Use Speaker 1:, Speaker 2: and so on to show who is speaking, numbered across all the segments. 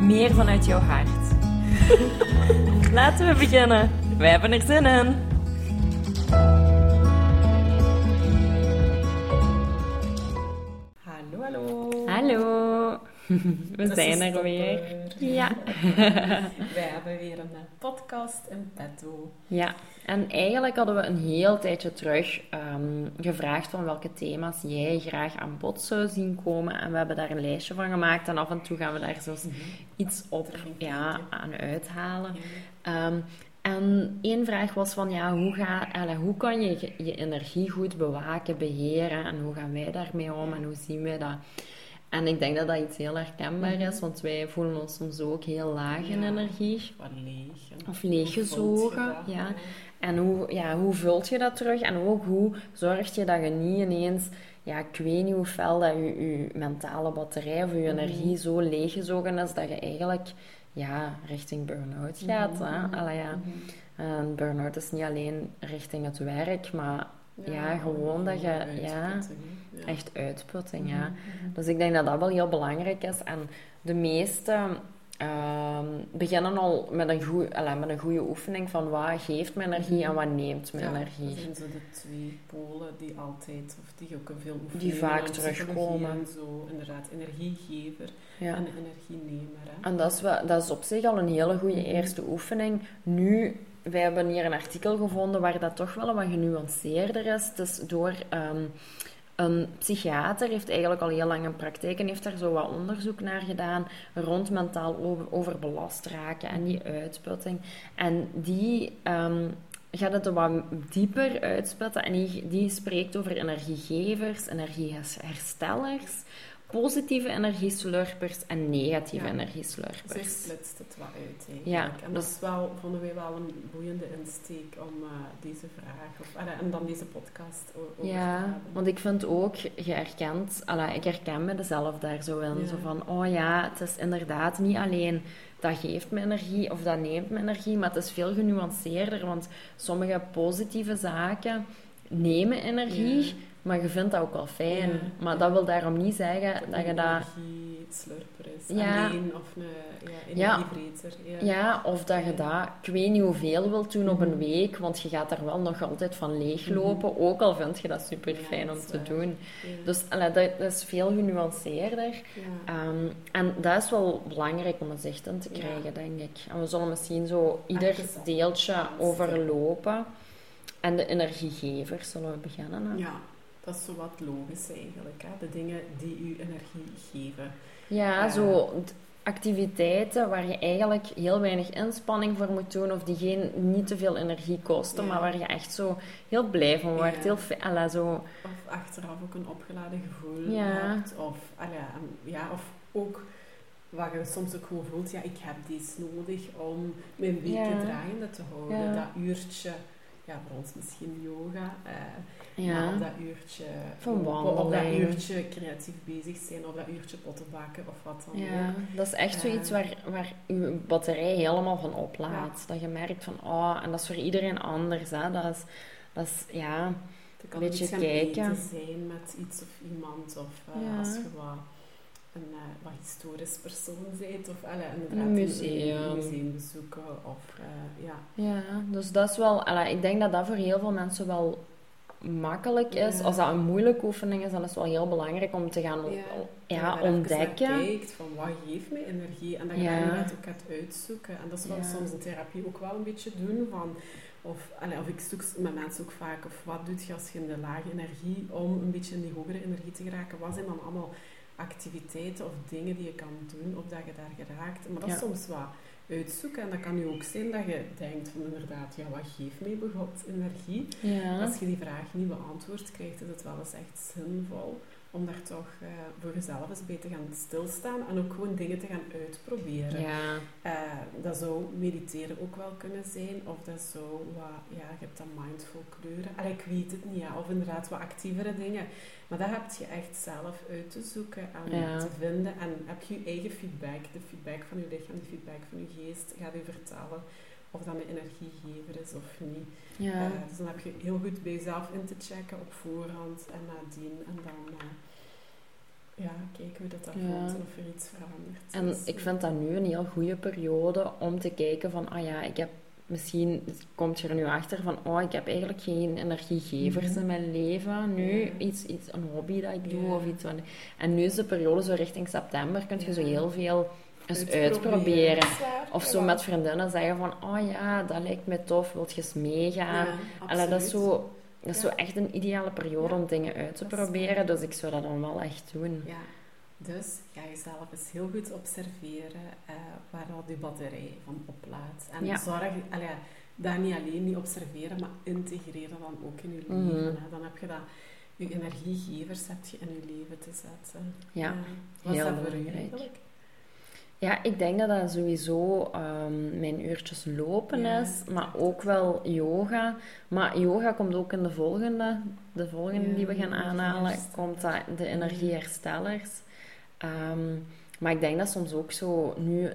Speaker 1: meer vanuit jouw hart. Laten we beginnen. Wij hebben er zin in. We zijn er weer. Ja.
Speaker 2: Wij hebben weer een eh, podcast in petto.
Speaker 1: Ja, en eigenlijk hadden we een heel tijdje terug ehm, gevraagd van welke thema's jij graag aan bod zou zien komen. En we hebben daar een lijstje van gemaakt en af en toe gaan we daar zo iets op ja, aan uithalen. Ehm, en één vraag was van, ja, hoe, ga, hoe kan je je- je energie goed bewaken, beheren en hoe gaan wij daarmee om en hoe zien wij dat? En ik denk dat dat iets heel herkenbaar is, want wij voelen ons soms ook heel laag in
Speaker 2: Ja.
Speaker 1: energie.
Speaker 2: Wat leeg.
Speaker 1: Of leeggezogen, ja. En hoe, ja, hoe vult je dat terug? En ook hoe zorg je dat je niet ineens, ja, ik weet niet hoe fel dat je, je mentale batterij of je energie zo leeggezogen is dat je eigenlijk ja, richting burn-out gaat. Hè? Allee, ja. En burn-out is niet alleen richting het werk, maar ja, gewoon dat je ja,
Speaker 2: uitputting, hè. Ja.
Speaker 1: echt uitputting. Ja. Dus ik denk dat dat wel heel belangrijk is. En de meeste ehm, beginnen al met een, goe, allee, met een goede oefening van wat geeft me energie en wat neemt me
Speaker 2: Ja,
Speaker 1: energie.
Speaker 2: Dat zijn zo de twee polen die altijd, of die ook in veel oefeningen
Speaker 1: Die vaak terugkomen.
Speaker 2: En zo, inderdaad, energiegever
Speaker 1: Ja.
Speaker 2: en energienemer. Hè.
Speaker 1: En dat is, wel, dat is op zich al een hele goede eerste oefening. Nu, wij hebben hier een artikel gevonden waar dat toch wel wat genuanceerder is. Is door ehm, een psychiater, heeft eigenlijk al heel lang een praktijk en heeft daar zo wat onderzoek naar gedaan rond mentaal over, overbelast raken en die uitputting. En die ehm, gaat het er wat dieper uitsputten en die, die spreekt over energiegevers, energieherstellers, positieve energieslurpers en negatieve
Speaker 2: Ja.
Speaker 1: energieslurpers.
Speaker 2: Zij splitst het wat uit eigenlijk.
Speaker 1: Ja,
Speaker 2: en dat is wel, vonden wij wel een boeiende insteek om eh, deze vraag, of, en dan deze podcast over te
Speaker 1: Ja,
Speaker 2: hebben.
Speaker 1: want ik vind ook, je herkent, alla, ik herken me zelf daar zo in.
Speaker 2: Ja.
Speaker 1: Zo van, oh ja, het is inderdaad niet alleen dat geeft me energie of dat neemt me energie, maar het is veel genuanceerder, want sommige positieve zaken nemen energie,
Speaker 2: Ja.
Speaker 1: Maar je vindt dat ook wel fijn.
Speaker 2: Ja,
Speaker 1: Maar
Speaker 2: ja.
Speaker 1: dat wil daarom niet zeggen dat je dat...
Speaker 2: energieslurper is.
Speaker 1: Ja.
Speaker 2: Alleen of een ja,
Speaker 1: Ja.
Speaker 2: Ja.
Speaker 1: Ja, of dat je dat, ik weet niet hoeveel wilt doen op een
Speaker 2: Mhm.
Speaker 1: week, want je gaat daar wel nog altijd van leeglopen, ook al vind je dat super fijn om te
Speaker 2: waar.
Speaker 1: doen. Dus allee, dat, dat is veel genuanceerder. Ehm, en dat is wel belangrijk om een zicht in te krijgen, denk ik. En we zullen misschien zo ieder deeltje overlopen. En de energiegevers zullen we beginnen. hè?
Speaker 2: Ja, dat is zo wat logisch eigenlijk. Hè? De dingen die u energie geven.
Speaker 1: Ja, zo activiteiten waar je eigenlijk heel weinig inspanning voor moet doen, of die geen, niet te veel energie kosten,
Speaker 2: Ja.
Speaker 1: maar waar je echt zo heel blij van wordt.
Speaker 2: Ja.
Speaker 1: Heel alla, zo.
Speaker 2: Of achteraf ook een opgeladen gevoel
Speaker 1: Ja.
Speaker 2: hebt. Of, ja, of ook waar je soms ook gewoon voelt, ja, ik heb deze nodig om mijn weken draaiende te houden. Dat uurtje, ja, voor ons misschien yoga. eh,
Speaker 1: Ja.
Speaker 2: Maar op dat uurtje,
Speaker 1: Van
Speaker 2: op- op dat uurtje creatief bezig zijn, of dat uurtje potten bakken of wat dan
Speaker 1: Ja,
Speaker 2: ook.
Speaker 1: dat is echt zoiets waar, waar je batterij helemaal van oplaadt. Dat je merkt van, oh, en dat is voor iedereen anders. Hè. Dat, is, dat is, ja,
Speaker 2: Je kan
Speaker 1: Beetje
Speaker 2: iets gaan
Speaker 1: kijken.
Speaker 2: zijn met iets of iemand, of eh,
Speaker 1: Ja.
Speaker 2: als je wat een eh, wat historisch persoon bent, of allee, inderdaad
Speaker 1: Een museum.
Speaker 2: een museum bezoeken, of eh, ja.
Speaker 1: ja, dus dat is wel, ik denk dat dat voor heel veel mensen wel makkelijk is.
Speaker 2: Ja.
Speaker 1: Als dat een moeilijke oefening is, dan is het wel heel belangrijk om te gaan
Speaker 2: Ja.
Speaker 1: ja. Ontdekken.
Speaker 2: kijkt van wat geeft mij energie en dat je
Speaker 1: Ja.
Speaker 2: inderdaad ook gaat uitzoeken. En dat is wat soms in therapie ook wel een beetje doen. Van, of, allee, of ik zoek met mensen ook vaak, of wat doe je als je in de lage energie om een beetje in die hogere energie te geraken? Wat zijn dan allemaal activiteiten of dingen die je kan doen opdat je daar geraakt? Maar dat is
Speaker 1: Ja.
Speaker 2: soms wat uitzoeken. En dat kan nu ook zijn dat je denkt van inderdaad, ja, wat geeft mij bijvoorbeeld energie?
Speaker 1: Ja.
Speaker 2: Als je die vraag niet beantwoord krijgt, is het wel eens echt zinvol om daar toch uh, voor jezelf eens bij te gaan stilstaan en ook gewoon dingen te gaan uitproberen.
Speaker 1: Ja.
Speaker 2: Uh, dat zou mediteren ook wel kunnen zijn, of dat zou wat, ja, je hebt dan mindful kleuren. Allee, ik weet het niet, ja. of inderdaad wat actievere dingen. Maar dat heb je echt zelf uit te zoeken en te vinden. En heb je je eigen feedback, de feedback van je lichaam, de feedback van je geest, gaat u vertellen of dat een energiegever is of niet.
Speaker 1: Ja. Uh,
Speaker 2: dus dan heb je heel goed bij jezelf in te checken op voorhand en nadien. En dan uh, ja, kijken hoe dat, dat ja. voelt of er iets verandert.
Speaker 1: En dus, ik vind dat nu een heel goede periode om te kijken van, ah ja, ik heb misschien komt je er nu achter van, oh, ik heb eigenlijk geen energiegevers mhm. in mijn leven. Nu iets, iets, een hobby dat ik doe of iets. Van, en nu is de periode zo richting september, kun je zo heel veel eens uitproberen. Of zo met vriendinnen zeggen van, oh ja, dat lijkt me tof, wilt je eens meegaan? Ja, dat is zo... Dat is zo echt een ideale periode om dingen uit te proberen, dus ik zou dat dan wel echt doen.
Speaker 2: Ja, dus ga jezelf eens heel goed observeren uh, waar dat je batterij van oplaadt. En ja. zorg, allee, dat niet alleen niet observeren, maar integreren dan ook in je leven. Mhm. Dan heb je dat, je energiegevers heb je in je leven te zetten.
Speaker 1: Ja, ja. heel belangrijk. Ja, ik denk dat dat sowieso um, mijn uurtjes lopen is, maar ook wel yoga. Maar yoga komt ook in de volgende, de volgende die we gaan aanhalen, komt dat de energieherstellers. Um, maar ik denk dat soms ook zo, nu,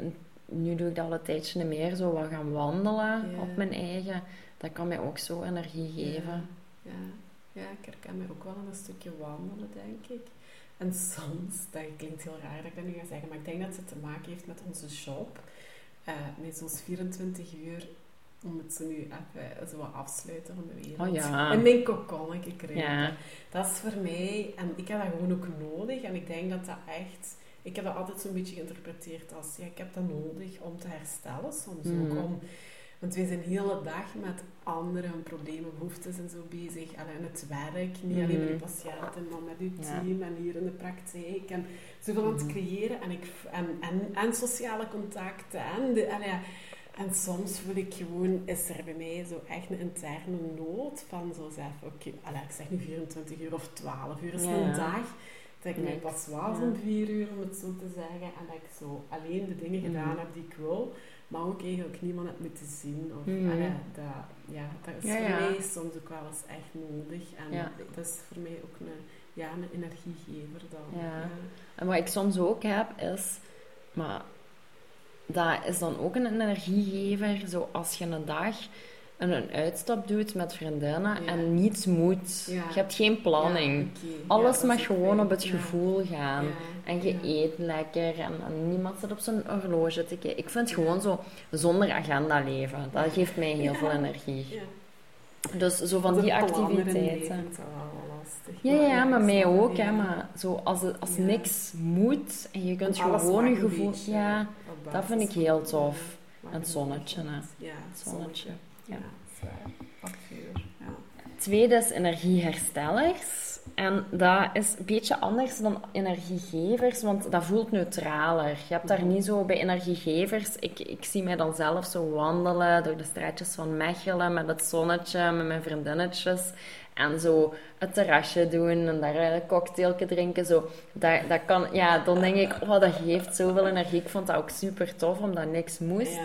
Speaker 1: nu doe ik dat al een tijdje meer, zo wat gaan wandelen op mijn eigen. Dat kan mij ook zo energie geven.
Speaker 2: Ja, ja. ja ik herken mij ook wel een stukje wandelen, denk ik. En soms, dat klinkt heel raar dat ik dat nu ga zeggen, maar ik denk dat het te maken heeft met onze job. Uh, met zo'n 24 uur, om het zo nu even zo wat afsluiten van de wereld.
Speaker 1: Oh ja.
Speaker 2: En mijn kokonnetje krijgen. Ja. Dat is voor mij, en ik heb dat gewoon ook nodig. En ik denk dat dat echt, ik heb dat altijd zo'n beetje geïnterpreteerd als, ja, ik heb dat nodig om te herstellen. Soms ook mhm. om want wij zijn de hele dag met andere problemen, behoeftes en zo bezig. Alleen het werk, niet alleen met de mhm. patiënten, maar met uw team en hier in de praktijk. En zoveel aan het mhm. creëren en, ik, en, en, en sociale contacten. En, de, en, en soms voel ik gewoon, is er bij mij zo echt een interne nood van zo zeggen, oké, okay, ik zeg nu 24 uur of 12 uur is ja. een dag. Dat ik mij pas was om 4 uur, om het zo te zeggen. En dat ik zo alleen de dingen gedaan mhm. heb die ik wil maar ook eigenlijk niemand het moeten zien. Of, mm. dat, ja, dat is voor mij soms ook wel eens echt nodig. En dat is voor mij ook een, ja, een energiegever dan.
Speaker 1: Ja. En wat ik soms ook heb is, maar dat is dan ook een energiegever, zo als je een dag en een uitstap doet met vriendinnen en niets moet. Je hebt geen planning. Alles mag gewoon op het gevoel gaan. En je eet lekker en, en, niemand zit op zijn horloge te kijken. Ik vind gewoon zo zonder agenda leven. Dat geeft mij heel veel energie. Dus zo van die activiteiten. Ja, ja, maar mij ook. Hè, maar zo als, als niks moet en je kunt gewoon je gevoel... Ja, dat vind ik heel tof. En het zonnetje, hè.
Speaker 2: Ja,
Speaker 1: het zonnetje.
Speaker 2: Ja, is Ja.
Speaker 1: Tweede is energieherstellers. En dat is een beetje anders dan energiegevers, want dat voelt neutraler. Je hebt daar niet zo bij energiegevers. Ik, ik zie mij dan zelf zo wandelen door de straatjes van Mechelen met het zonnetje, met mijn vriendinnetjes. En zo het terrasje doen en daar een cocktailje drinken. Zo. Dat, dat kan, ja, dan denk ik, oh, dat geeft zoveel energie. Ik vond dat ook super tof, omdat niks moest.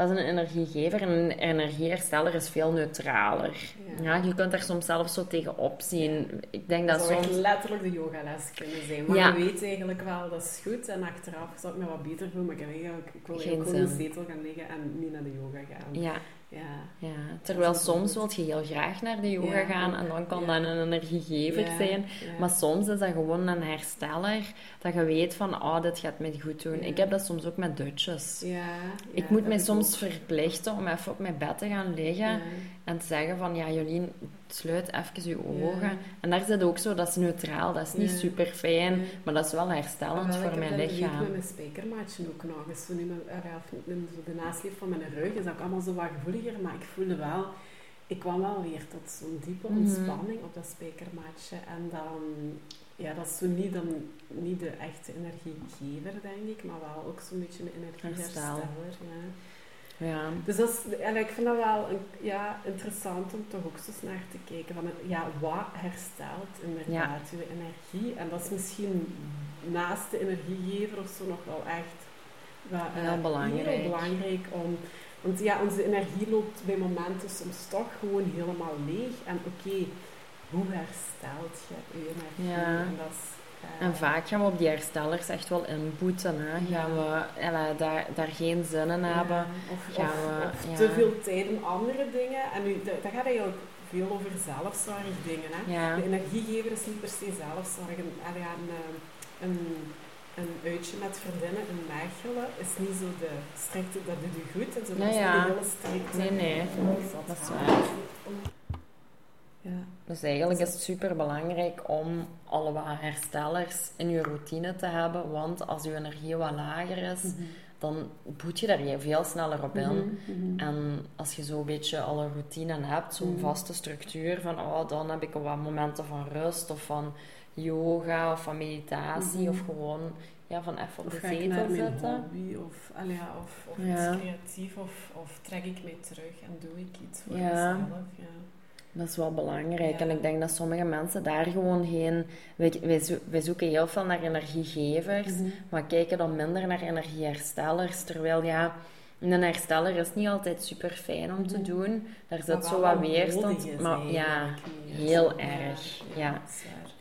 Speaker 1: Dat is een energiegever. En een energiehersteller is veel neutraler. Ja. je kunt daar soms zelf zo tegen opzien. Ik denk dat,
Speaker 2: dat
Speaker 1: zou
Speaker 2: soms... letterlijk de yogales kunnen zijn. Maar je weet eigenlijk wel, dat is goed. En achteraf zou ik me wat beter voelen. Maar ik, ik wil gewoon in de zetel gaan liggen en niet naar de yoga gaan.
Speaker 1: Ja. Ja. Terwijl soms wil je heel graag naar de yoga gaan en dan kan dat een energiegever zijn. Maar soms is dat gewoon een hersteller. Dat je weet van, oh, dit gaat mij goed doen. Ik heb dat soms ook met Dutches. ik moet mij soms verplichten om even op mijn bed te gaan liggen en te zeggen van, ja Jolien, sluit even je ogen. En daar zit ook zo, dat is neutraal, dat is niet super fijn, maar dat is wel herstellend voor mijn lichaam. Ik
Speaker 2: heb met mijn spijkermaatje ook nog eens. Zo nu mijn, de nasleep van mijn rug is ook allemaal zo wat gevoeliger, maar ik voelde wel, ik kwam wel weer tot zo'n diepe mhm. ontspanning op dat spijkermaatje. En dan, ja, dat is zo niet, dan, niet de echte energiegever, denk ik, maar wel ook zo'n beetje een energiehersteller. Ja. Dus dat is, en ik vind dat wel een, ja, interessant om toch ook eens naar te kijken. Van, ja, wat herstelt inderdaad je energie? En dat is misschien naast de energiegever of zo nog wel echt
Speaker 1: wat, heel, uh, belangrijk.
Speaker 2: heel belangrijk om... Want ja, onze energie loopt bij momenten soms toch gewoon helemaal leeg. En oké, hoe herstelt je je energie?
Speaker 1: Ja. En dat is en vaak gaan we op die herstellers echt wel inboeten. Hè. Gaan we ja, daar, daar geen zin in hebben.
Speaker 2: Of, gaan we, te veel tijd in andere dingen. En nu, dat gaat eigenlijk veel over zelfzorgdingen. Hè. De energiegever is niet per se zelfzorg. Een, een, een, een uitje met vriendinnen in Mechelen is niet zo de strikte, dat doet u goed. En zo, dat is niet de hele strikte.
Speaker 1: Nee, nee, dat is waar. Ja. Dus eigenlijk is het super belangrijk om alle wat herstellers in je routine te hebben. Want als je energie wat lager is, mhm. dan boet je daar veel sneller op in. Mhm, mhm. En als je zo'n beetje alle routine hebt, zo'n vaste structuur van oh, dan heb ik wat momenten van rust of van yoga of van meditatie of gewoon ja, van even op de zetel zitten.
Speaker 2: Hobby, of, ja, of, of iets creatief of, of trek ik mij terug en doe ik iets voor mezelf. Ja.
Speaker 1: Dat is wel belangrijk. En ik denk dat sommige mensen daar gewoon geen... Wij, wij, zoeken heel veel naar energiegevers, mhm. maar kijken dan minder naar energieherstellers. Terwijl ja, een hersteller is niet altijd super fijn om te mhm. doen. Daar zit zo wat weerstand. Maar ja, heel erg. Ja.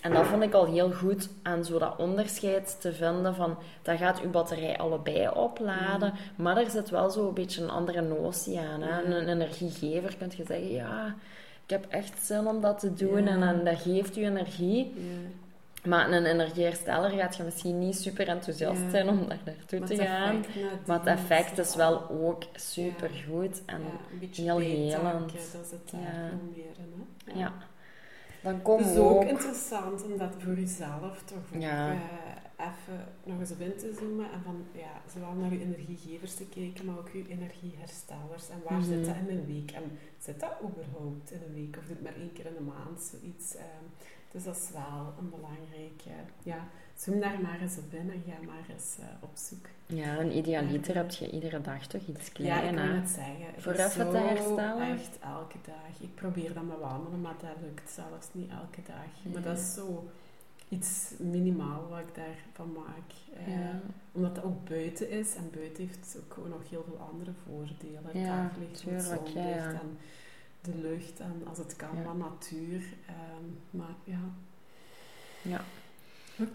Speaker 1: En dat vond ik al heel goed aan zo dat onderscheid te vinden van dat gaat uw batterij allebei opladen, mhm. maar er zit wel zo een beetje een andere notie aan. Hè? Een energiegever kun je zeggen, ja, ik heb echt zin om dat te doen en, en dat geeft je energie. Ja. Maar een energiehersteller gaat je misschien niet super enthousiast zijn om daar naartoe te gaan. Maar het effect is wel ook super goed en heel helend.
Speaker 2: Dat is het ja.
Speaker 1: ja. Dan komen
Speaker 2: het is ook, interessant om dat voor jezelf toch ook uh, even nog eens op in te zoomen en van ja, zowel naar je energiegevers te kijken, maar ook je energieherstellers. En waar zit dat in een week? En zit dat überhaupt in een week? Of doe het maar één keer in de maand zoiets? Um, dus dat is wel een belangrijke. Ja, zoom daar maar eens op in en ga maar eens uh, op zoek.
Speaker 1: Ja, een idealiter heb je iedere dag toch iets kleins.
Speaker 2: Ja, ik kan het zeggen.
Speaker 1: Voor even te herstellen?
Speaker 2: Echt elke dag. Ik probeer dat met wandelen, maar dat lukt zelfs niet elke dag. Maar dat is zo iets minimaal wat ik daarvan maak. Eh, omdat het ook buiten is. En buiten heeft ook gewoon nog heel veel andere voordelen. Ja, daglicht, het zonlicht en de lucht. En als het kan, wat natuur. Ehm, maar ja.
Speaker 1: Ja.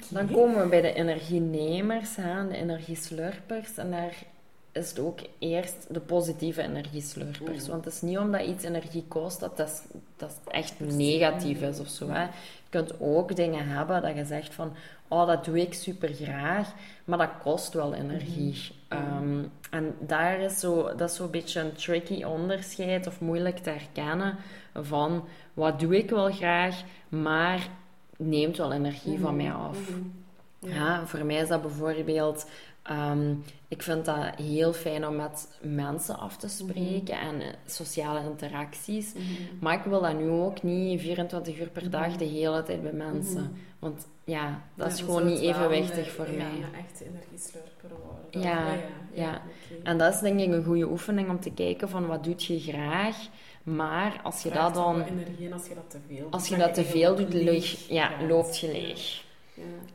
Speaker 1: Dan komen we bij de energienemers, hè, de energieslurpers. En daar is het ook eerst de positieve energieslurpers. Want het is niet omdat iets energie kost dat dat, dat echt negatief is of zo. Hè. Kunt ook dingen hebben dat je zegt van, oh, dat doe ik super graag, maar dat kost wel energie. Mhm. Ehm, en daar is zo, dat is zo'n beetje een tricky onderscheid of moeilijk te herkennen van, wat doe ik wel graag, maar neemt wel energie van mhm. mij af. Mhm. Ja, voor mij is dat bijvoorbeeld Um, ik vind dat heel fijn om met mensen af te spreken en eh, sociale interacties. Mhm. Maar ik wil dat nu ook niet 24 uur per dag mhm. de hele tijd bij mensen. Mhm. Want ja, dat is gewoon niet evenwichtig voor
Speaker 2: ja,
Speaker 1: mij.
Speaker 2: Ja, echt energieslurper worden.
Speaker 1: Ja, ja, ja. En dat is denk ik een goede oefening om te kijken van wat doet je graag. Maar als je dat dan...
Speaker 2: energie en als je dat te veel doet.
Speaker 1: Als je dat te veel doet, ja, loopt je leeg.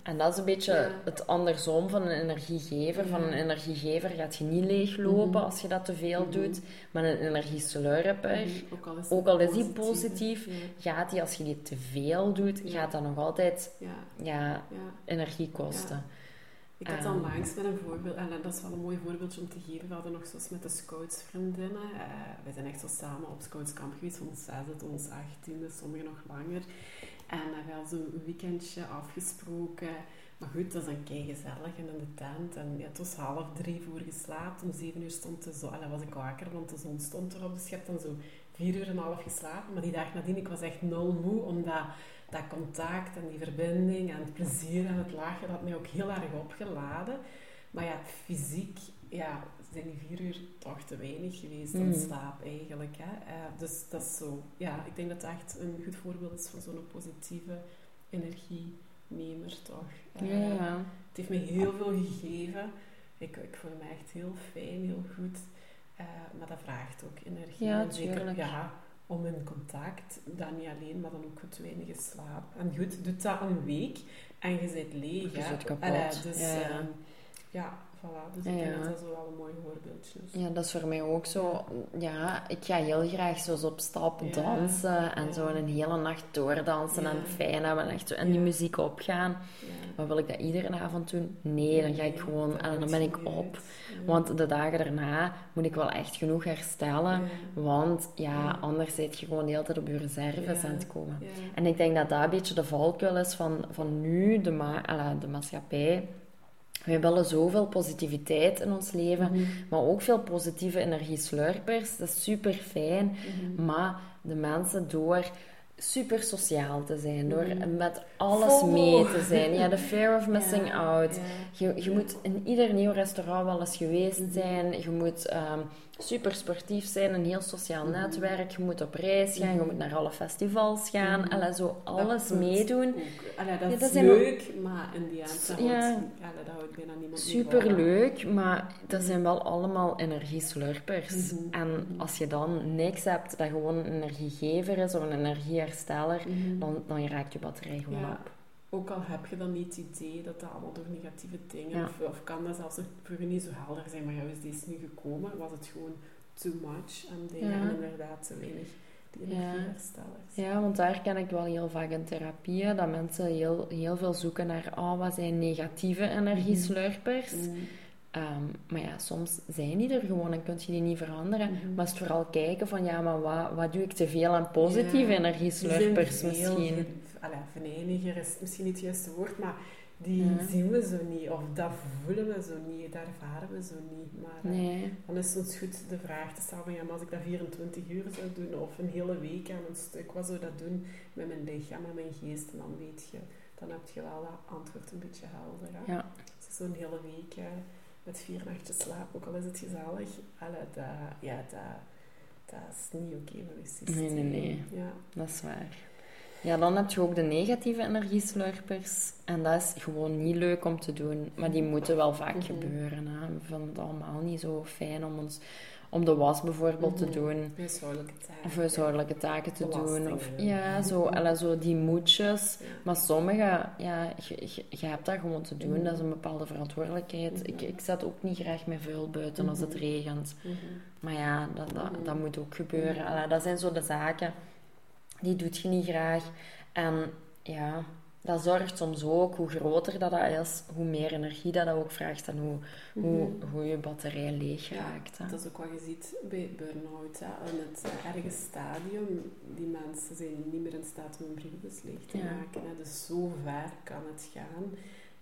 Speaker 1: En dat is een beetje het andersom van een energiegever. Van een energiegever gaat je niet leeglopen mhm. als je dat te veel mhm. doet. Maar een energieslurper, ook al is, ook al is die positief, gaat die als je die te veel doet, gaat dat nog altijd ja. energie kosten.
Speaker 2: Ik had dan ehm. langs met een voorbeeld, en dat is wel een mooi voorbeeldje om te geven. We hadden nog zoals met de scoutsvriendinnen. Uh, wij zijn echt zo samen op scoutskamp geweest, van ons zesde tot ons achttiende, sommigen nog langer. En dan wel zo'n weekendje afgesproken. Maar goed, dat is een kei gezellig in de tent. En ja, het was half drie voor geslapen. Om zeven uur stond de zon. En was ik wakker, want de zon stond erop. Dus je hebt dan zo vier uur en een half geslapen. Maar die dag nadien, ik was echt nul moe. Omdat dat contact en die verbinding en het plezier en het lachen, dat had mij ook heel erg opgeladen. Maar ja, fysiek, ja, zijn die vier uur toch te weinig geweest aan mm. slaap eigenlijk. Hè? Uh, dus dat is zo, ja, ik denk dat het echt een goed voorbeeld is van zo'n positieve energienemer, toch?
Speaker 1: Uh, ja.
Speaker 2: Het heeft me heel veel gegeven. Ik, ik voel me echt heel fijn, heel goed. Eh, maar dat vraagt ook energie.
Speaker 1: Ja,
Speaker 2: zeker ja, om in contact, dan niet alleen, maar dan ook het weinige slaap. En goed, doet dat een week en je zit leeg.
Speaker 1: Je
Speaker 2: hè. Allee, dus
Speaker 1: Ja, ja.
Speaker 2: Ja, voilà. Dus
Speaker 1: Ja,
Speaker 2: ik denk dat dat zo wel een mooi voorbeeldje is.
Speaker 1: Ja, dat is voor mij ook zo. Ja, ik ga heel graag zo op stap
Speaker 2: Ja.
Speaker 1: dansen en
Speaker 2: Ja.
Speaker 1: zo een hele nacht doordansen en fijn hebben en echt zo in die muziek opgaan. Maar wil ik dat iedere avond doen? Nee, dan ga ik gewoon en dan ben ik op. Want de dagen daarna moet ik wel echt genoeg herstellen. Want ja, anders zit je gewoon de hele tijd op je reserves aan het komen. En ik denk dat dat een beetje de valkuil is van, van nu, de, ma de maatschappij. We willen zoveel positiviteit in ons leven,
Speaker 2: Mhm.
Speaker 1: maar ook veel positieve energieslurpers. Dat is super fijn.
Speaker 2: Mhm.
Speaker 1: Maar de mensen door super sociaal te zijn, door
Speaker 2: Mhm.
Speaker 1: met alles mee te zijn. Ja, de fear of missing
Speaker 2: Ja,
Speaker 1: out.
Speaker 2: ja.
Speaker 1: Je, je
Speaker 2: Ja.
Speaker 1: moet in ieder nieuw restaurant wel eens geweest
Speaker 2: Mhm.
Speaker 1: zijn. Je moet ehm, super sportief zijn, een heel sociaal
Speaker 2: Mhm.
Speaker 1: netwerk. Je moet op reis gaan, je moet naar alle festivals gaan. En zo alles meedoen.
Speaker 2: Allee, dat is
Speaker 1: dat zijn
Speaker 2: leuk, maar in die dat,
Speaker 1: Ja.
Speaker 2: houdt, allee, dat houdt bijna niemand
Speaker 1: Super leuk, maar dat zijn wel allemaal energieslurpers.
Speaker 2: Mhm.
Speaker 1: En als je dan niks hebt dat gewoon een energiegever is of een
Speaker 2: Mhm.
Speaker 1: dan, dan raakt je batterij gewoon
Speaker 2: Ja.
Speaker 1: op.
Speaker 2: Ook al heb je dan niet het idee dat dat allemaal door negatieve dingen,
Speaker 1: Ja.
Speaker 2: of, of kan dat zelfs voor je niet zo helder zijn, maar jou is deze nu gekomen, was het gewoon too much aan dingen
Speaker 1: Ja.
Speaker 2: en inderdaad te weinig die
Speaker 1: Ja.
Speaker 2: energieherstellers.
Speaker 1: Ja, want daar ken ik wel heel vaak in therapieën, dat mensen heel, heel veel zoeken naar, oh, wat zijn negatieve energieslurpers?
Speaker 2: Mhm.
Speaker 1: Ehm, maar ja, soms zijn die er gewoon en kun je die niet veranderen.
Speaker 2: Mhm.
Speaker 1: Maar het is vooral kijken van, ja, maar wat, wat doe ik te veel aan positieve
Speaker 2: Ja,
Speaker 1: energieslurpers misschien?
Speaker 2: allee, is misschien niet het juiste woord, maar die
Speaker 1: Ja.
Speaker 2: zien we zo niet, of dat voelen we zo niet, dat ervaren we zo niet. Maar eh,
Speaker 1: Nee.
Speaker 2: dan is het ons goed de vraag te stellen van, ja, maar als ik dat 24 uur zou doen, of een hele week aan een stuk, wat zou dat doen met mijn lichaam en mijn geest? En dan weet je, dan heb je wel dat antwoord een beetje helder. Hè?
Speaker 1: Ja.
Speaker 2: Dus zo'n hele week eh, met vier nachtjes slaap, ook al is het gezellig, allee, dat, ja, dat, dat is niet oké voor je systeem.
Speaker 1: Nee, nee, nee.
Speaker 2: Ja.
Speaker 1: Dat is waar. Ja, dan heb je ook de negatieve energieslurpers. En dat is gewoon niet leuk om te doen. Maar die moeten wel vaak
Speaker 2: Mhm.
Speaker 1: gebeuren. Hè. We vinden het allemaal niet zo fijn om, ons, om de was bijvoorbeeld
Speaker 2: Mhm.
Speaker 1: te doen.
Speaker 2: Huishoudelijke taken.
Speaker 1: Of huishoudelijke taken te doen. Of, ja, zo, alle zo die moedjes.
Speaker 2: Ja.
Speaker 1: Maar sommige, ja, je, hebt dat gewoon te doen.
Speaker 2: Mhm.
Speaker 1: Dat is een bepaalde verantwoordelijkheid.
Speaker 2: Mhm.
Speaker 1: Ik, ik zet ook niet graag met vuil buiten als het
Speaker 2: Mhm.
Speaker 1: regent.
Speaker 2: Mhm.
Speaker 1: Maar ja, dat, dat,
Speaker 2: Mhm.
Speaker 1: dat moet ook gebeuren.
Speaker 2: Mhm.
Speaker 1: Allee, dat zijn zo de zaken, die doet je niet graag. En ja, dat zorgt soms ook, hoe groter dat, dat is, hoe meer energie dat, dat ook vraagt en hoe, hoe,
Speaker 2: Mhm.
Speaker 1: hoe je batterij leeg raakt.
Speaker 2: Dat is ook wat je ziet bij burn-out. hè. In het erge stadium, die mensen zijn niet meer in staat om hun brievenbus leeg te
Speaker 1: Ja.
Speaker 2: maken. Hè. Dus zo ver kan het gaan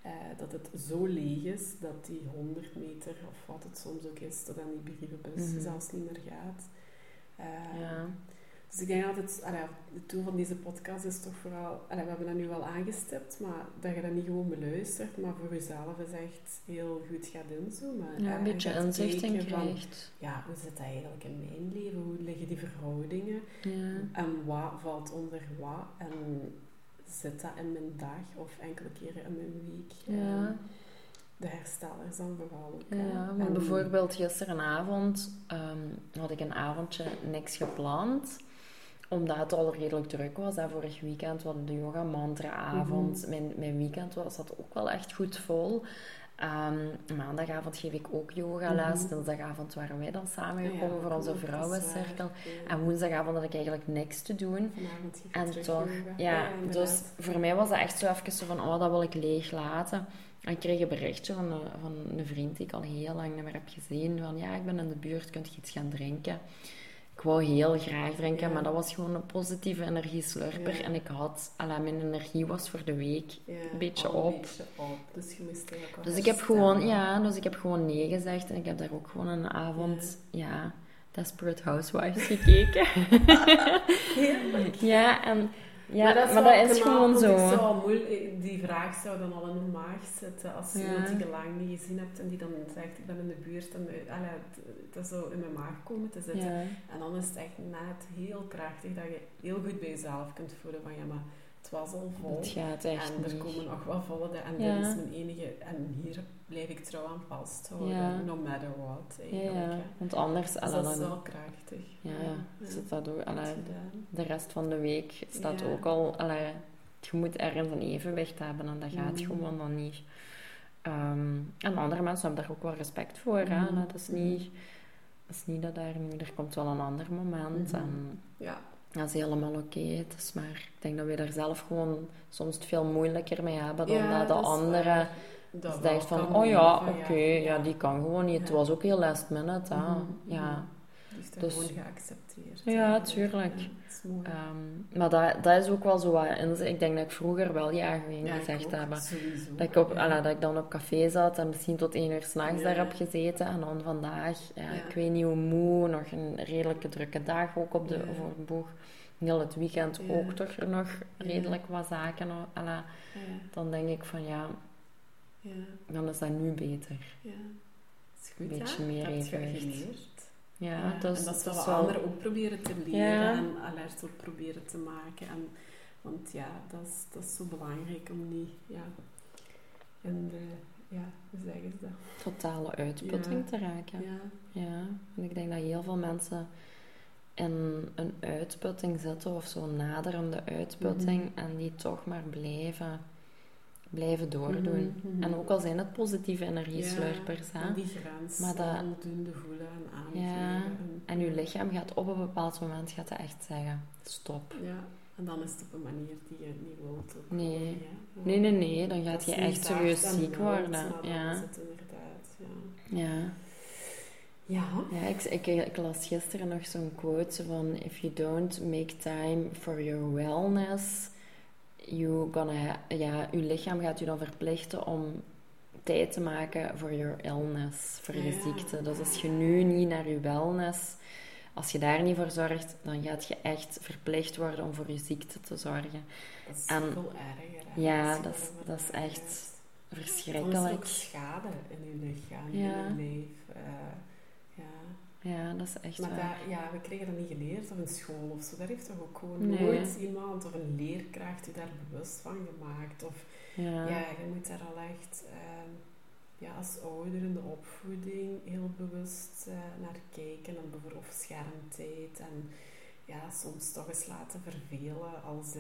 Speaker 2: eh, dat het zo leeg is dat die 100 meter, of wat het soms ook is, tot aan die brievenbus zelfs niet meer gaat. Eh,
Speaker 1: Ja.
Speaker 2: Dus ik denk altijd, allee, het doel van deze podcast is toch vooral, allee, we hebben dat nu wel aangestipt, maar dat je dat niet gewoon beluistert, maar voor jezelf is echt heel goed gaat inzoomen.
Speaker 1: ja,
Speaker 2: eh,
Speaker 1: een beetje
Speaker 2: en gaat
Speaker 1: inzicht in
Speaker 2: van,
Speaker 1: krijgt.
Speaker 2: ja, hoe zit dat eigenlijk in mijn leven? Hoe liggen die verhoudingen?
Speaker 1: Ja.
Speaker 2: En wat valt onder wat? En zit dat in mijn dag of enkele keren in mijn week?
Speaker 1: Ja.
Speaker 2: De herstellers dan vooral ook.
Speaker 1: Ja,
Speaker 2: En-
Speaker 1: bijvoorbeeld gisterenavond ehm, had ik een avondje niks gepland omdat het al redelijk druk was. Hè. Vorig weekend was de yoga mantra avond.
Speaker 2: Mhm.
Speaker 1: mijn, mijn weekend was dat ook wel echt goed vol. Ehm, maandagavond geef ik ook yogales.
Speaker 2: Mhm.
Speaker 1: Dinsdagavond waren wij dan samengekomen
Speaker 2: Ja,
Speaker 1: voor onze
Speaker 2: dat
Speaker 1: vrouwencirkel.
Speaker 2: Ja.
Speaker 1: En woensdagavond had ik eigenlijk niks te doen. En toch, ja, dus voor mij was dat echt zo even zo van, oh, dat wil ik leeg laten. En ik kreeg een berichtje van een, van een vriend die ik al heel lang niet meer heb gezien, van ja, ik ben in de buurt, kunt je iets gaan drinken? Ik wou heel graag drinken,
Speaker 2: Ja.
Speaker 1: maar dat was gewoon een positieve energieslurper.
Speaker 2: Ja.
Speaker 1: En ik had, alla, mijn energie was voor de week
Speaker 2: Ja,
Speaker 1: een beetje op.
Speaker 2: Een beetje op. Dus je moest wel
Speaker 1: Dus ik heb gewoon, ja, dus ik heb gewoon nee gezegd. En ik heb daar ook gewoon een avond, ja, Desperate Housewives gekeken.
Speaker 2: Heerlijk.
Speaker 1: ja, en ja, maar dat is,
Speaker 2: wel knap,
Speaker 1: gewoon zo.
Speaker 2: ik zou al moeilijk- die vraag zou dan al in de maag zitten als je
Speaker 1: Ja.
Speaker 2: iemand die je lang niet gezien hebt en die dan zegt ik ben in de buurt en eh, allee, dat zou in mijn maag komen te zitten.
Speaker 1: Ja.
Speaker 2: En dan is het echt net heel krachtig dat je heel goed bij jezelf kunt voelen van ja maar het was al vol.
Speaker 1: Het gaat echt
Speaker 2: en er
Speaker 1: niet.
Speaker 2: komen nog wel volle en
Speaker 1: Ja.
Speaker 2: dit is mijn enige... En hier blijf ik trouw aan vasthouden,
Speaker 1: Ja.
Speaker 2: no matter what,
Speaker 1: Ja,
Speaker 2: eigenlijk.
Speaker 1: ja.
Speaker 2: hè.
Speaker 1: want anders...
Speaker 2: Dus dat is wel krachtig.
Speaker 1: Ja, ja. Zit dat ook, de rest van de week staat ook al... Je moet ergens een evenwicht hebben en dat gaat
Speaker 2: Mhm.
Speaker 1: gewoon dan niet. Ehm, en andere mensen hebben daar ook wel respect voor. Hè?
Speaker 2: Mhm.
Speaker 1: Dat, is niet, dat is niet dat daar nu... Er komt wel een ander moment
Speaker 2: Mhm.
Speaker 1: en
Speaker 2: Ja.
Speaker 1: Dat is helemaal oké. Het is maar... Ik denk dat we daar zelf gewoon soms het veel moeilijker mee hebben dan
Speaker 2: Ja,
Speaker 1: dat de
Speaker 2: dat
Speaker 1: anderen... Dus
Speaker 2: Dat
Speaker 1: van, oh ja, oké, ja, die kan gewoon niet. Het was ook heel last minute, hè.
Speaker 2: Mhm,
Speaker 1: Ja.
Speaker 2: Die is daar
Speaker 1: Dus-
Speaker 2: gewoon geaccepteerd.
Speaker 1: Ja, tuurlijk.
Speaker 2: Is mooi.
Speaker 1: Ehm, maar dat, dat is ook wel zo wat. Ik denk dat ik vroeger wel ja ging
Speaker 2: Ja, ik
Speaker 1: gezegd hebben.
Speaker 2: Sowieso.
Speaker 1: Dat ik, op,
Speaker 2: Ja.
Speaker 1: dat ik dan op café zat en misschien tot één uur s'nachts daar heb gezeten. En dan vandaag, ja, ik weet niet hoe moe, nog een redelijke drukke dag ook op de, voor de boeg. Heel het weekend ook toch nog redelijk wat zaken.
Speaker 2: Ja,
Speaker 1: dan denk ik van ja,
Speaker 2: ja,
Speaker 1: dan is dat nu beter.
Speaker 2: ja. Is goed,
Speaker 1: Een beetje meer
Speaker 2: heb
Speaker 1: evenwicht. Ja,
Speaker 2: en dat is wel
Speaker 1: het
Speaker 2: wat anderen ook proberen te leren
Speaker 1: Ja.
Speaker 2: en alert op proberen te maken. En, want ja, dat is, dat is zo belangrijk om niet ja, in de, ja, hoe zeggen ze dat?
Speaker 1: totale uitputting
Speaker 2: Ja.
Speaker 1: te raken.
Speaker 2: Ja,
Speaker 1: Ja, en ik denk dat heel veel mensen in een uitputting zitten of zo'n naderende uitputting
Speaker 2: Mhm.
Speaker 1: en die toch maar blijven, blijven doordoen.
Speaker 2: Mhm, mhm.
Speaker 1: En ook al zijn het positieve energieslurpers, hè.
Speaker 2: en die grens
Speaker 1: Maar dat-
Speaker 2: onvoldoende voelen en aangeven.
Speaker 1: Ja,
Speaker 2: En,
Speaker 1: je lichaam gaat op een bepaald moment gaat dat echt zeggen, stop.
Speaker 2: Ja, en dan is het op een manier die je niet wilt.
Speaker 1: Nee.
Speaker 2: ja.
Speaker 1: Nee, nee, nee, dan gaat je echt serieus ziek worden. Ja,
Speaker 2: is het inderdaad, ja.
Speaker 1: ja.
Speaker 2: Ja.
Speaker 1: Ja, ik, ik, ik las gisteren nog zo'n quote van if you don't make time for your wellness, you gonna ja, je lichaam gaat je dan verplichten om tijd te maken voor your illness, voor je
Speaker 2: Ja.
Speaker 1: ziekte. Dus als je nu niet naar je wellness, als je daar niet voor zorgt, dan gaat je echt verplicht worden om voor je ziekte te zorgen.
Speaker 2: Dat is
Speaker 1: En-
Speaker 2: veel erger. hè,
Speaker 1: ja,
Speaker 2: je
Speaker 1: dat is- dat is echt
Speaker 2: is er
Speaker 1: Verschrikkelijk.
Speaker 2: ook schade in je lichaam,
Speaker 1: Ja.
Speaker 2: in je ja.
Speaker 1: Ja, dat is echt
Speaker 2: Maar
Speaker 1: waar.
Speaker 2: dat, ja, we kregen dat niet geleerd op een school of zo. Daar heeft toch ook gewoon
Speaker 1: Nee.
Speaker 2: nooit iemand of een leerkracht je daar bewust van gemaakt. Of
Speaker 1: Ja.
Speaker 2: ja, je moet daar al echt ehm, ja, als ouder in de opvoeding heel bewust eh, naar kijken. En bijvoorbeeld schermtijd en ja, soms toch eens laten vervelen als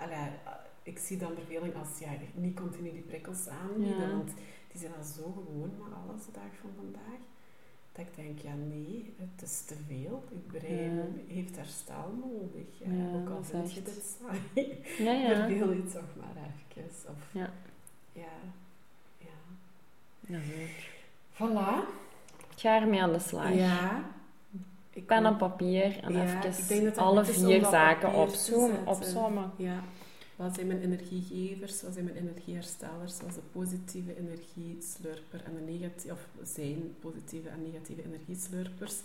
Speaker 2: allee, eh, ik zie dan verveling als ja, niet continu die prikkels aanbieden,
Speaker 1: Ja.
Speaker 2: want die zijn al zo gewoon met alles de dag van vandaag. Dat ik denk, ja nee, het is te veel. Je brein
Speaker 1: Ja.
Speaker 2: heeft herstel nodig. Ja, ook al vind je dit saai.
Speaker 1: Ja, ja.
Speaker 2: Verveel je toch maar even. Of,
Speaker 1: Ja.
Speaker 2: Ja. ja.
Speaker 1: Ja.
Speaker 2: Voilà.
Speaker 1: Ik ga ermee aan de slag.
Speaker 2: Ja. Ik
Speaker 1: Pen en
Speaker 2: ook.
Speaker 1: papier en
Speaker 2: ik
Speaker 1: even alle vier zaken opzoomen, opzommen.
Speaker 2: Ja. Wat zijn mijn energiegevers, wat zijn mijn energieherstellers, wat is de positieve energieslurper en de negatieve, of zijn positieve en negatieve energieslurpers.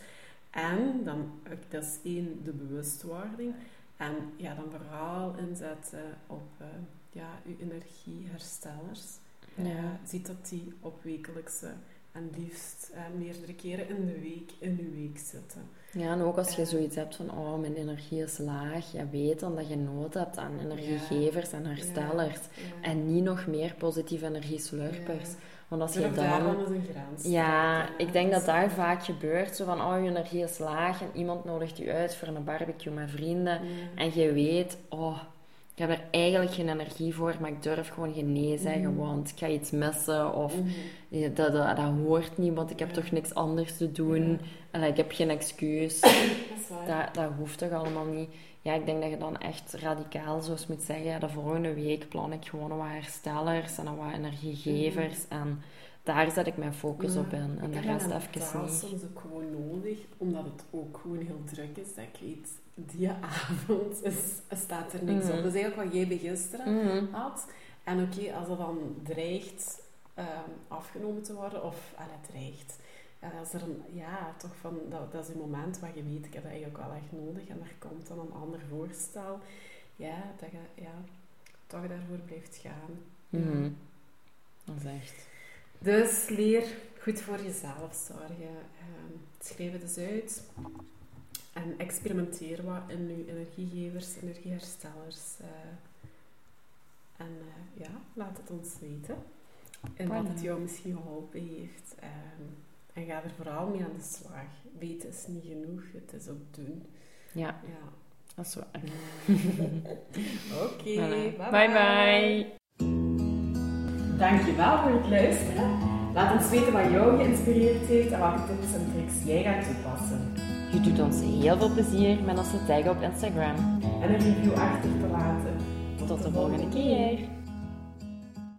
Speaker 2: En dan, dat is één, de bewustwording. En ja, dan vooral inzetten op eh, ja, uw energieherstellers.
Speaker 1: Ja.
Speaker 2: Eh, ziet dat die op wekelijkse en liefst eh, meerdere keren in de week in uw week zitten.
Speaker 1: Ja, en ook als je zoiets hebt van, oh, mijn energie is laag, ja, weet dan dat je nood hebt aan energiegevers en herstellers. En niet nog meer positieve energieslurpers.
Speaker 2: Ja.
Speaker 1: Want als je dan... Ja, ik denk dat daar vaak gebeurt. Zo van, oh, je energie is laag en iemand nodigt je uit voor een barbecue met vrienden. En je weet, oh, ik heb er eigenlijk geen energie voor, maar ik durf gewoon geen nee zeggen,
Speaker 2: Mhm.
Speaker 1: want ik ga iets missen. Of
Speaker 2: Mhm.
Speaker 1: dat, dat, dat hoort niet, want ik heb
Speaker 2: Ja.
Speaker 1: toch niks anders te doen.
Speaker 2: Ja.
Speaker 1: En ik heb geen excuus.
Speaker 2: Dat is.
Speaker 1: Dat, dat hoeft toch allemaal niet. Ja, ik denk dat je dan echt radicaal zoals moet zeggen, ja, de volgende week plan ik gewoon wat herstellers en wat energiegevers. En daar zet ik mijn focus op in. En
Speaker 2: Ik
Speaker 1: de rest
Speaker 2: dat
Speaker 1: even niet.
Speaker 2: soms ook gewoon nodig, omdat het ook gewoon heel druk is. Dat ik weet, die avond is, staat er niks op. Dat is eigenlijk wat jij gisteren
Speaker 1: Mhm.
Speaker 2: had. En oké, als dat dan dreigt ehm, afgenomen te worden, of ah, het dreigt. Ja, als er een, ja, toch van, dat, dat is een moment waar je weet, ik heb dat eigenlijk wel echt nodig. En er komt dan een ander voorstel. Ja, dat je ja, toch daarvoor blijft gaan.
Speaker 1: Mhm. Dat is echt.
Speaker 2: Dus leer goed voor jezelf zorgen. Ehm, schrijf het eens uit. En experimenteer wat in je energiegevers, energieherstellers. eh, En eh, ja, laat het ons weten. En wat het jou misschien geholpen heeft. Ehm, en ga er vooral mee aan de slag. Weten is niet genoeg, het is ook doen.
Speaker 1: Ja,
Speaker 2: Ja.
Speaker 1: dat is waar.
Speaker 2: Oké,
Speaker 1: Voilà.
Speaker 2: bye
Speaker 1: Bye bye. Dankjewel voor het luisteren. Laat ons weten wat jou geïnspireerd heeft en welke tips en tricks jij gaat toepassen. Je doet ons heel veel plezier met ons te taggen op Instagram.
Speaker 2: En een review achter te laten.
Speaker 1: Tot de volgende keer.